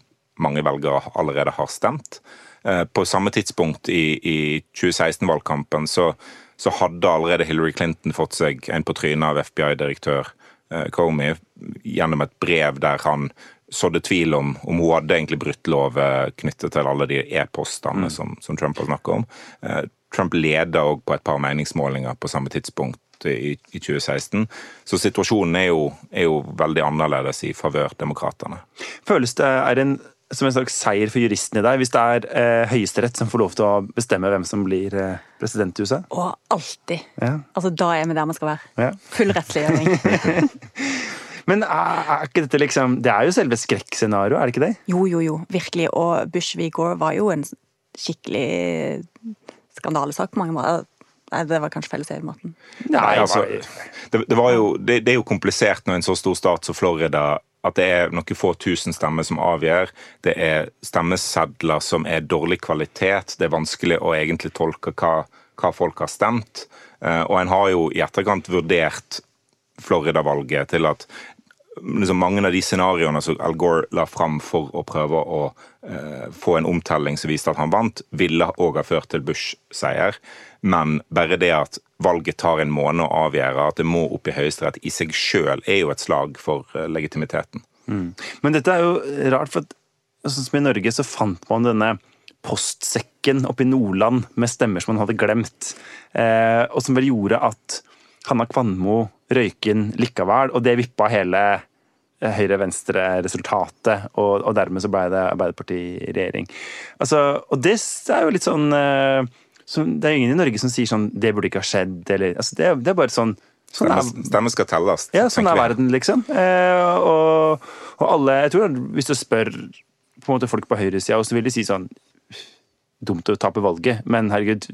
mange velgere allerede har stemt. Eh, på samme tidspunkt i, i 2016-valgkampen så, så, hadde allerede Hillary Clinton fått seg en på trynet av FBI-direktør eh, Comey gjennom et brev der han sådde tvil om om hun hadde egentlig brutt lovet knyttet til alle de e-postene mm. som, som, Trump har snakket om. Eh, Trump leder òg på et par meningsmålinger på samme tidspunkt i, i 2016. Så situasjonen er jo, er jo veldig annerledes i favør demokratene. Føles det er en, som en slags seier for juristen i deg, hvis det er eh, Høyesterett som får lov til å bestemme hvem som blir eh, president i USA? Å, alltid. Ja. Altså, Da er vi der vi skal være. Ja. Full rettsliggjøring. <laughs> Men er, er, ikke dette liksom Det er jo selve skrekkscenarioet, er det ikke det? Jo, jo, jo. Virkelig. Og Bush v. Gore var jo en skikkelig skandalesak på mange måter. Nei, Det var kanskje feil å si på måten. Nei, altså, det, det, jo, det, det, er jo komplisert når en så stor stat som Florida at det er noen få tusen stemmer som avgjør. Det er stemmesedler som er dårlig kvalitet. Det er vanskelig å egentlig tolke hva, hva folk har stemt. Eh, og en har jo i etterkant vurdert Florida-valget til at liksom mange av de scenarioene som Al Gore la fram for å prøve å eh, få en omtelling som viste at han vant, ville òg ha ført til Bush-seier. Men bare det at valget tar en måned å avgjøre, at det må opp i Høyesterett, i seg sjøl er jo et slag for eh, legitimiteten. Mm. Men dette er jo rart, for sånn som i Norge så fant man denne postsekken oppe i Nordland med stemmer som man hadde glemt, eh, og som vel gjorde at Hanna Kvanmo røyk inn likevel, og det vippa hele høyre-venstre-resultatet, og, og, dermed så ble det Arbeiderpartiet i regjering. Altså, og det er jo litt sånn uh, så Det er ingen i Norge som sier sånn 'det burde ikke ha skjedd', eller altså, det, det, er bare sånn Sånn Stemmer skal telles. Ja, sånn er verden, liksom. Eh, og, og, alle Jeg tror hvis du spør på en måte folk på høyresida, så vil de si sånn Dumt å tape valget, men herregud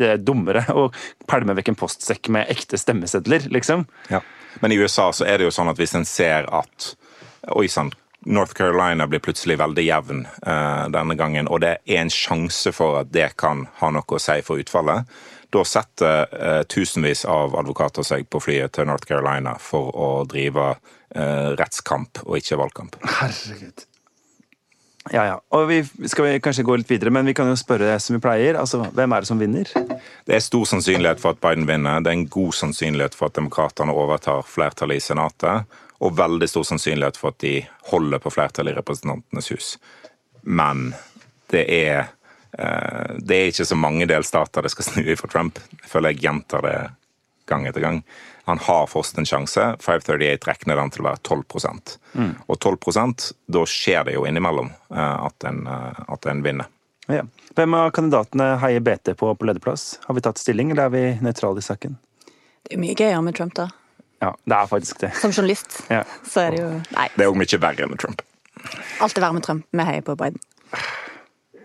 det er dummere å pælme vekk en postsekk med ekte stemmesedler, liksom. Ja. Men i USA så er det jo sånn at hvis en ser at Oi sann, North Carolina blir plutselig veldig jevn uh, denne gangen, og det er en sjanse for at det kan ha noe å si for utfallet. Da setter uh, tusenvis av advokater seg på flyet til North Carolina for å drive uh, rettskamp og ikke valgkamp. Herregud. Ja, ja. Og vi skal vi kanskje gå litt videre, men vi kan jo spørre det som vi pleier. altså, Hvem er det som vinner? Det er stor sannsynlighet for at Biden vinner. Det er en god sannsynlighet for at demokratene overtar flertallet i Senatet. Og veldig stor sannsynlighet for at de holder på flertallet i Representantenes hus. Men det er, eh, det er ikke så mange delstater det skal snu i for Trump. Jeg føler jeg gjentar det gang etter gang. Han har fortsatt en sjanse. 538 regner den til å være 12 mm. Og 12% da skjer det jo innimellom eh, at en, eh, at en vinner. Ja. Hvem av kandidatene heier BT på på lederplass? Har vi tatt stilling, eller er vi nøytrale i saken? Det er mye gøyere med Trump, da. Ja, det er faktisk det. Som journalist, ja. så er det jo Nei. Det er jo mye verre med Trump. Alt er verre med Trump. Vi heier på Biden.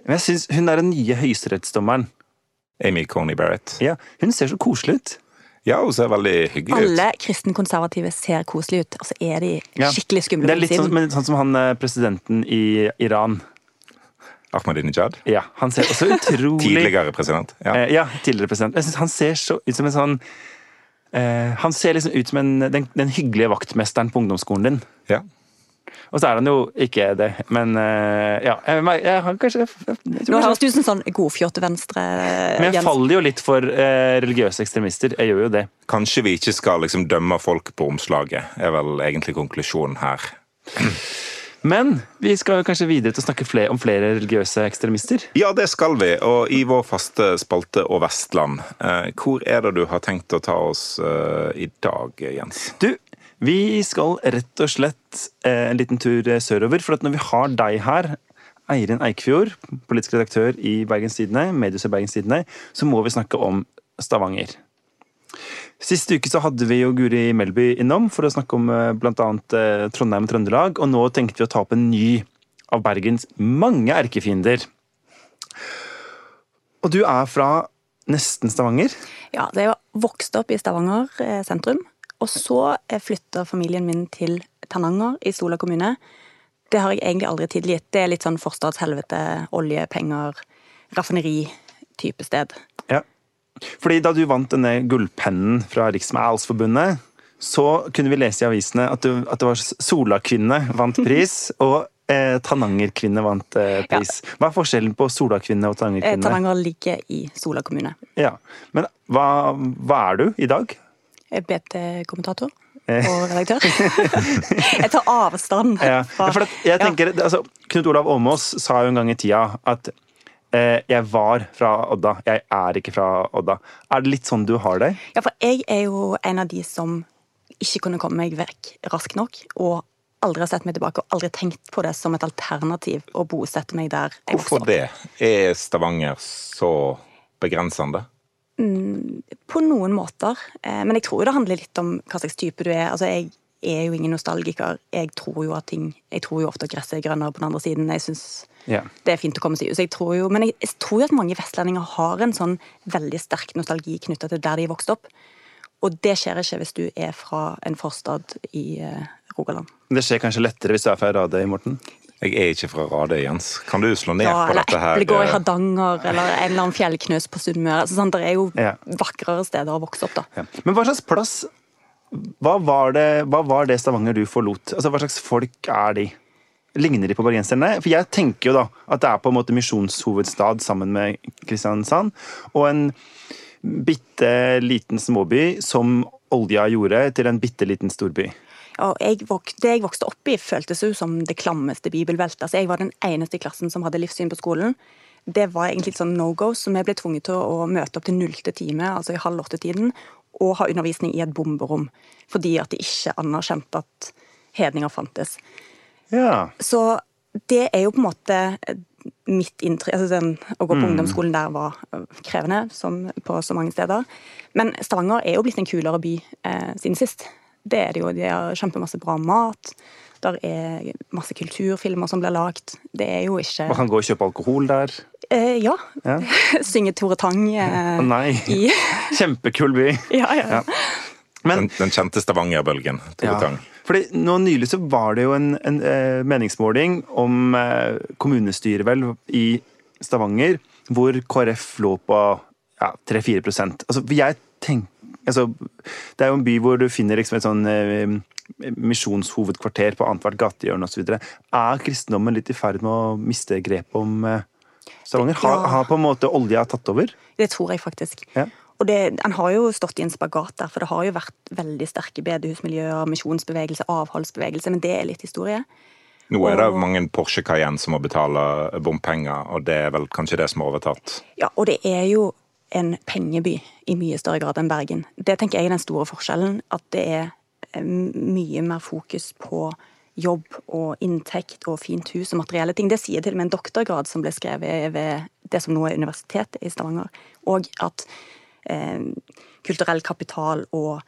Men jeg syns hun er den nye høyesterettsdommeren. Amy Coney Barrett. Ja, Hun ser så koselig ut. Ja, hun ser veldig hyggelig ut. Alle kristenkonservative ser koselige ut, og så er de skikkelig skumle. Det er litt sånn, sånn, som han eh, presidenten i Iran. Ahmadinejad? Ja, han ser også utrolig Tidligere president. Ja, eh, ja tidligere president. Jeg synes Han ser så ut som en sånn eh, Han ser liksom ut som en, den, den, hyggelige vaktmesteren på ungdomsskolen din. Ja. Og så er han jo ikke det, men eh, ja. Jeg, jeg har kanskje jeg, jeg, Nå høres du ut som sånn godfjorte venstre, Men jeg faller jo litt for eh, religiøse ekstremister. Jeg gjør jo det. Kanskje vi ikke skal liksom dømme folk på omslaget, er vel egentlig konklusjonen her. <clears throat> Men vi skal jo kanskje videre til å snakke flere, om flere religiøse ekstremister. Ja, det skal vi. Og i vår faste spalte Og Vestland, eh, hvor er det du har tenkt å ta oss eh, i dag, Jens? Du, vi skal rett og slett eh, en liten tur eh, sørover. For når vi har deg her, Eirin Eikfjord, politisk redaktør i Bergens Tidende, mediehuset Bergens Tidende, så må vi snakke om Stavanger. Sist uke så hadde vi jo Guri Melby innom for å snakke om bl.a. eh, Trondheim og Trøndelag, og nå tenkte vi å ta opp en ny av Bergens mange erkefiender. Og du er fra nesten Stavanger. Ja, det er jo vokst opp i Stavanger sentrum. Og så flytter flytta familien min til Tananger i Sola kommune. Det har jeg egentlig aldri tilgitt. Det er litt sånn forstadshelvete, oljepenger, raffineri-type sted. Ja. Fordi da du vant denne gullpennen fra Riksmælsforbundet, så kunne vi lese i avisene at, du, at det var Sola-kvinne vant pris, <laughs> og eh, Tananger-kvinne vant eh, pris. Hva er forskjellen på Sola-kvinne og Eh, Tananger-kvinne? Tananger ligger i Sola kommune. Ja. Men hva, hva er du i dag? Jeg er BT-kommentator Eh. og redaktør. <laughs> jeg tar avstand Ja, for at jeg Ja. tenker, altså, Knut Olav Åmås sa jo en gang i tida at eh, jeg var fra Odda, jeg er ikke fra Odda. Er det litt sånn du har det? Ja, for jeg er jo en av de som ikke kunne komme meg vekk raskt nok. Og aldri har sett meg tilbake og aldri tenkt på det som et alternativ å bosette meg der jeg vokste Hvorfor det? Er Stavanger så begrensende? På noen måter. Eh, Men jeg tror jo det handler litt om hva slags type du er. Altså, jeg er jo ingen nostalgiker. Jeg tror jo at ting Jeg tror jo ofte at gresset er grønnere på den andre siden. Jeg synes yeah. det er fint å komme seg ut. Så jeg tror jo, men jeg, jeg tror jo at mange vestlendinger har en sånn veldig sterk nostalgi knytta til der de er vokst opp. Og det skjer ikke hvis du er fra en forstad i eh, Rogaland. Det skjer kanskje lettere hvis du er fra Radøy, Morten? Jeg er ikke fra Radøy, Jens. Kan du slå ned Ja, på eller dette her? Eplegård i eh, Hardanger, eller en eller annen fjellknus på Sunnmøre. Altså, sånn, det er jo Ja. vakrere steder å vokse opp, da. Ja. Men hva slags plass hva var, det, hva var det Stavanger du forlot? Altså, Hva slags folk er de? Ligner de på bergenserne? For jeg tenker jo da at det er på en måte misjonshovedstad sammen med Kristiansand. Og en bitte liten småby som olja gjorde til en bitte liten storby. Jeg vok det jeg vokste opp i, føltes jo som det klammeste bibelbeltet. Altså, jeg var den eneste i klassen som hadde livssyn på skolen. Det var egentlig litt sånn no go, så vi ble tvunget til å møte opp til nullte time, altså i halv åtte-tiden, og ha undervisning i et bomberom. Fordi at de ikke anerkjente at hedninger fantes. Ja. Så det er jo på en måte mitt inntrykk altså den, Å gå på ungdomsskolen der var krevende, som på så mange steder. Men Stavanger er jo blitt en kulere by eh, siden sist. Det er det jo. De har kjempemasse bra mat. Der er masse kulturfilmer som blir lagd. Det er jo ikke Man kan gå og kjøpe alkohol der. eh, Ja. Ja. <laughs> Synge Tore Tang eh, <laughs> nei. i <laughs> Kjempekul by. Ja, ja. Ja. Men Den, den kjente Stavanger-bølgen. Tore Ja. Tang. Fordi nå Nylig så var det jo en, en eh, meningsmåling om eh, kommunestyret vel i Stavanger, hvor KrF lå på ja, 3-4 altså, jeg tenk, altså, Det er jo en by hvor du finner liksom et sånn eh, misjonshovedkvarter på annethvert gatehjørne osv. Er kristendommen litt i ferd med å miste grepet om eh, Stavanger? Har, Ja. har på en måte olja tatt over? Det tror jeg faktisk. Ja. Og det, En har jo stått i en spagat der, for det har jo vært veldig sterke bedehusmiljøer, misjonsbevegelse, avholdsbevegelse, men det er litt historie. Nå er det Og- mange Porsche Cayenne som må betale bompenger, og det er vel kanskje det som har overtatt. Ja, og det er jo en pengeby i mye større grad enn Bergen. Det tenker jeg er den store forskjellen. At det er eh, mye mer fokus på jobb og inntekt og fint hus og materielle ting. Det sier til og med en doktorgrad som ble skrevet ved det som nå er Universitetet i Stavanger. Og at eh, kulturell kapital og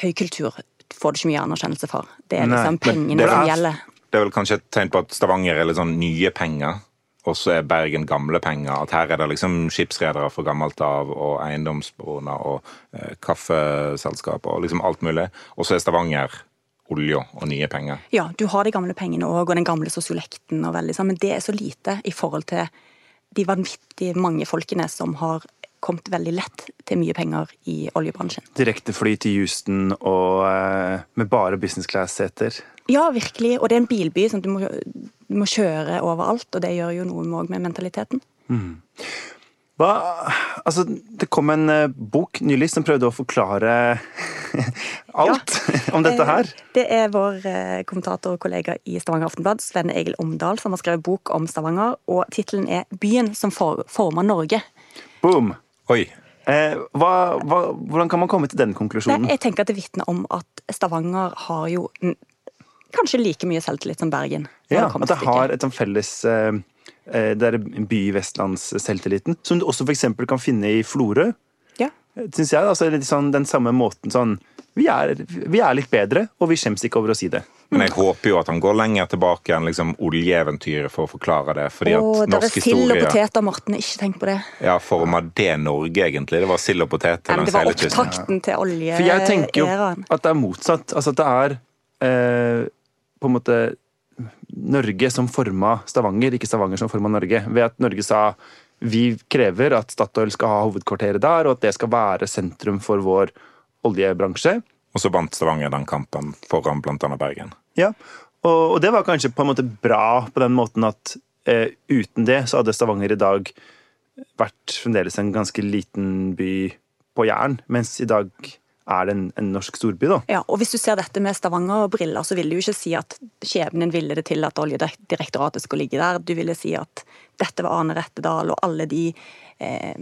høykultur får du ikke mye anerkjennelse for. Det er liksom Nei, pengene det som er- gjelder. Det er vel kanskje et tegn på at Stavanger er litt sånn nye penger, og så er Bergen gamle penger. At her er det liksom skipsredere fra gammelt av, og eiendomsbroene, og eh, kaffeselskaper og liksom alt mulig. Og så er Stavanger olje og nye penger. Ja, du har de gamle pengene òg, og den gamle sosiolekten, og veldig sånn, men det er så lite i forhold til de vanvittig mange folkene som har kommet veldig lett til mye penger i oljebransjen. Direktefly til Houston og eh, med bare business class-seter. Ja, virkelig. Og det er en bilby. sånn du må, du må kjøre overalt, og det gjør jo noe med, med mentaliteten. Hva, altså, det kom en eh, bok nylig som prøvde å forklare <laughs> alt om dette her. Eh, Det er vår eh, kommentator og kollega i Stavanger Aftenblad, Sven Egil Omdal, som har skrevet bok om Stavanger, og tittelen er 'Byen som former Norge'. Boom! Oi. Eh, hva, hva, hvordan kan man komme til den Nei, konklusjonen? jeg tenker at det vitner om at Stavanger har jo mm, kanskje like mye selvtillit som Bergen. Ja, kommer at det har et sånn felles eh, eh, Det er by-vestlands-selvtilliten, som du også for eksempel kan finne i Florø. Ja. Synes jeg, altså litt sånn, Den samme måten sånn vi er, vi er litt bedre, og vi skjems ikke over å si det. Men jeg håper jo at han går lenger tilbake enn liksom oljeeventyret for å forklare det. fordi at der er norsk sild og poteter, Morten. Ikke tenk på det. ja, forma det Norge, egentlig. Det var sild og poteter langs hele kysten. det var opptakten til For jeg tenker jo at det er motsatt. Altså at det er eh, på en måte Norge som forma Stavanger, ikke Stavanger som forma Norge. Ved at Norge sa vi krever at Statoil skal ha hovedkvarteret der, og at det skal være sentrum for vår oljebransje. Og så vant Stavanger den kampen foran bl.a. Bergen. Ja, og, og det var kanskje på en måte bra på den måten at eh, uten det så hadde Stavanger i dag vært fremdeles en ganske liten by på Jæren, mens i dag er det en, en norsk storby, da. Ja, og Hvis du ser dette med Stavanger og briller, så vil du jo ikke si at skjebnen ville det til at Oljedirektoratet skulle ligge der. Du ville si at dette var Arne Rettedal og alle de eh,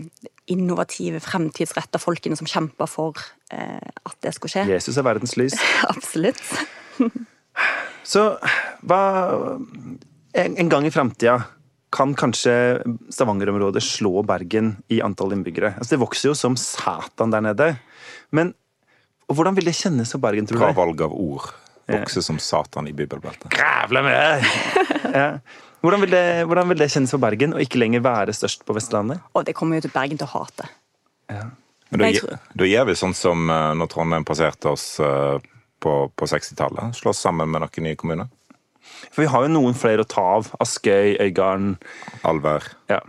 innovative, fremtidsretta folkene som kjempa for eh, at det skulle skje. Jesus er verdens lys. <laughs> Absolutt. <laughs> Så hva En, en gang i framtida kan kanskje Stavanger-området slå Bergen i antall innbyggere. Altså, det vokser jo som satan der nede. Men og hvordan vil det kjennes for Bergen, tror du? Bra valg av ord. Vokse som satan i bibelbeltet. Grævle med! ja. hvordan, vil det, hvordan vil det kjennes for Bergen å ikke lenger være størst på Vestlandet? Og det kommer jo til Bergen til å hate. Men da, tror- da gjør vi sånn som uh, når Trondheim passerte oss uh, på, på 60-tallet. Slåss sammen med noen nye kommuner. For vi har jo noen flere å ta av. Askøy, Øygarden, Alver, ja.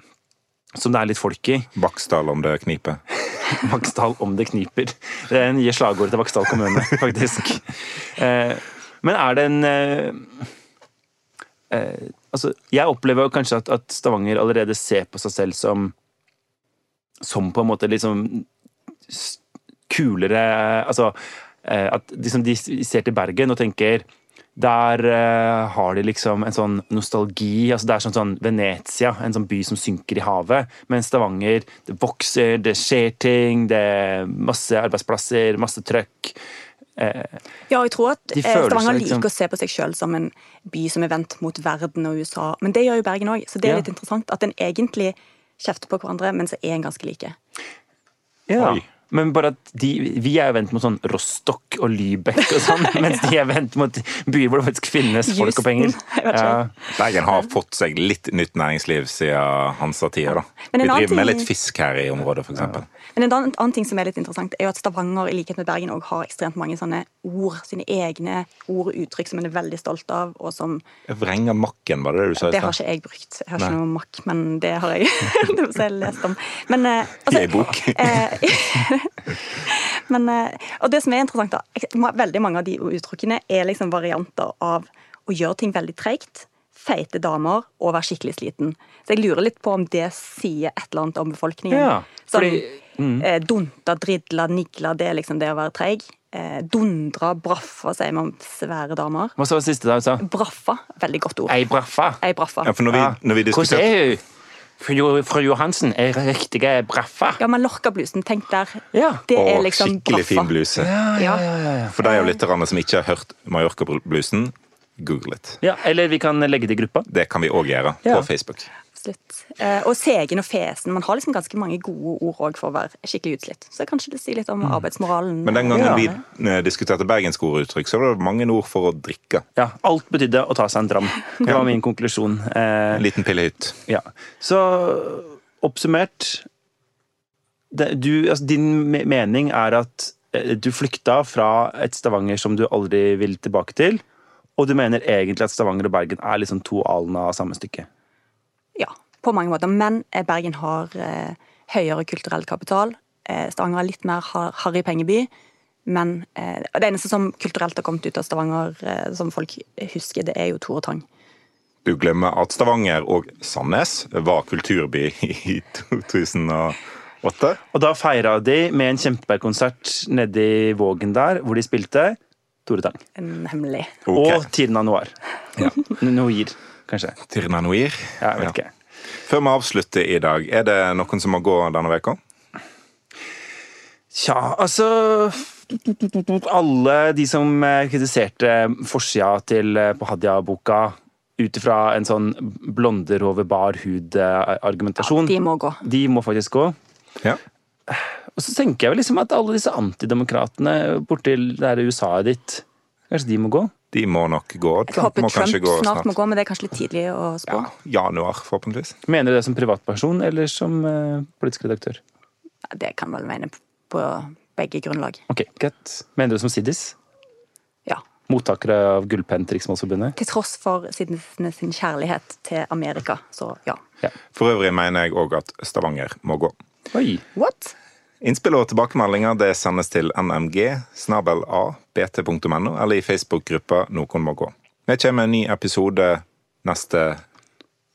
Som det er litt folk i. Vaksdal om det kniper. <laughs> Vaksdal om det kniper. Det er nye slagord til Vaksdal kommune, <laughs> faktisk. Eh, men er det en eh, eh, Altså, jeg opplever kanskje at, at Stavanger allerede ser på seg selv som Som på en måte liksom kulere Altså at liksom de ser til Bergen og tenker der uh, har de liksom en sånn nostalgi. altså Det er sånn, sånn Venezia, en sånn by som synker i havet. Mens Stavanger, det vokser, det skjer ting, det er masse arbeidsplasser, masse trøkk. Eh, Ja, jeg tror at eh, Stavanger seg liksom- liker å se på seg sjøl som en by som er vendt mot verden og USA. Men det gjør jo Bergen òg, så det er Ja. litt interessant at en egentlig kjefter på hverandre, men så er en ganske like. ja. Oi. Men bare at de, vi er jo vendt mot sånn Rostock og Lybekk og sånn, <laughs> mens de er vendt mot byer hvor det faktisk finnes folk og penger. Houston, <laughs> jeg vet ikke. Ja. Bergen har fått seg litt nytt næringsliv siden Hansa-tida. da. Vi driver med litt fisk her i området, f.eks. Men en annen, annen ting som er litt interessant, er jo at Stavanger i likhet med Bergen også har ekstremt mange sånne ord, sine egne ord og uttrykk som en er veldig stolt av, og som Vrenga makken, var det det du sa? Det har ikke jeg brukt. Jeg har ikke Nei. noe makk, men det har jeg, <laughs> det har jeg lest om. Men, altså, I ei bok. <laughs> eh, <laughs> men, eh, og det som er interessant, da, veldig mange av de uttrykkene er liksom varianter av å gjøre ting veldig treigt, feite damer og være skikkelig sliten. Så jeg lurer litt på om det sier et eller annet om befolkningen. Ja, sånn, fordi- mm. eh, dunta, dridla, nigla, det er liksom det å være treig. Eh, dundra, braffa, sier man om svære damer. Hva sa det siste da du sa? Braffa, veldig godt ord. Ei braffa. Ei braffa. Ja, for når vi, Ja. når vi Hvordan er hun? Fru, Johansen er riktige braffa. Ja, men Lorca-blusen, tenk der. Ja. Det er Og liksom skikkelig fin bluse. Ja. For de av lytterne som ikke har hørt Mallorca-blusen, google it. Ja, eller vi kan legge det i gruppa. Det kan vi òg gjøre Ja. på Facebook. Absolutt. Eh, og segen og fesen. Man har liksom ganske mange gode ord òg for å være skikkelig utslitt. Så kanskje det sier litt om arbeidsmoralen. Mm. Men den gangen Ja. vi eh, diskuterte Bergensk orduttrykk, så var det mange ord for å drikke. Ja, Alt betydde å ta seg en dram. Det var min konklusjon. Eh, En liten pillehytt. ja. Så oppsummert det, du, altså, Din mening er at eh, du flykta fra et Stavanger som du aldri vil tilbake til, og du mener egentlig at Stavanger og Bergen er liksom to alen av samme stykke? Ja, på mange måter. Men eh, Bergen har eh, høyere kulturell kapital. Eh, Stavanger er litt mer har- harry pengeby. Men eh, det eneste som kulturelt har kommet ut av Stavanger eh, som folk husker, det er jo Tore Tang. Du glemmer at Stavanger og Sandnes var kulturby i 2008. Og da feira de med en kjempekonsert nedi Vågen der, hvor de spilte Tore Tang. Nemlig. Okay. Og Tirna Noir. Noir, kanskje. Tirna Noir. Ja, jeg vet ikke. Før vi avslutter i dag, er det noen som må gå denne veka? Tja, altså Alle de som eh, kritiserte forsida til eh, på Hadia-boka ut ifra en sånn blonder over bar hud-argumentasjon, De må gå. de må faktisk gå. Ja. Og så tenker jeg vel liksom at alle disse antidemokratene borti det her USA-et ditt, kanskje de må gå? De må nok gå. Jeg håper må kanskje Trump gå snart må gå, men det er kanskje litt tidlig å spå. Ja, januar, forhåpentligvis. Mener du det som privatperson eller som eh, politisk redaktør? Det kan vel mene på begge grunnlag. Ok, greit. Mener du det som Siddis? Ja. Mottakere av gullpenn til Riksmålsforbundet? Til tross for sin, sin kjærlighet til Amerika, så ja. For øvrig mener jeg òg at Stavanger må gå. Oi! What? Innspill og tilbakemeldinger det sendes til nmg snabel a bt.no eller i Facebook-gruppa Noen må gå. Vi kommer med en ny episode neste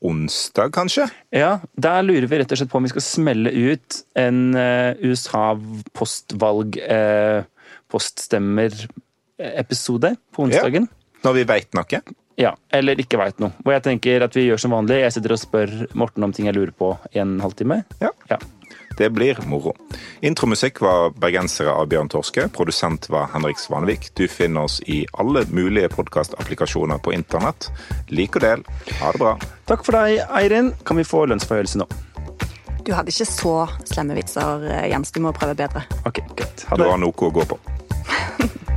onsdag, kanskje? Ja, der lurer vi rett og slett på om vi skal smelle ut en eh, USA-postvalg uh, poststemmer-episode på onsdagen. Ja, Når vi veit noe. Ja. Eller ikke veit noe. Og jeg tenker at vi gjør som vanlig. Jeg sitter og spør Morten om ting jeg lurer på i en halvtime. Ja. Ja. Det blir moro. Intromusikk var bergensere av Bjørn Torske. Produsent var Henrik Svanevik. Du finner oss i alle mulige podkastapplikasjoner på internett. Lik og del. Ha det bra. Takk for deg, Eirin. Kan vi få lønnsforhøyelse nå? Du hadde ikke så slemme vitser, Jens. Du må prøve bedre. Ok, greit. Du har noe å gå på. <laughs>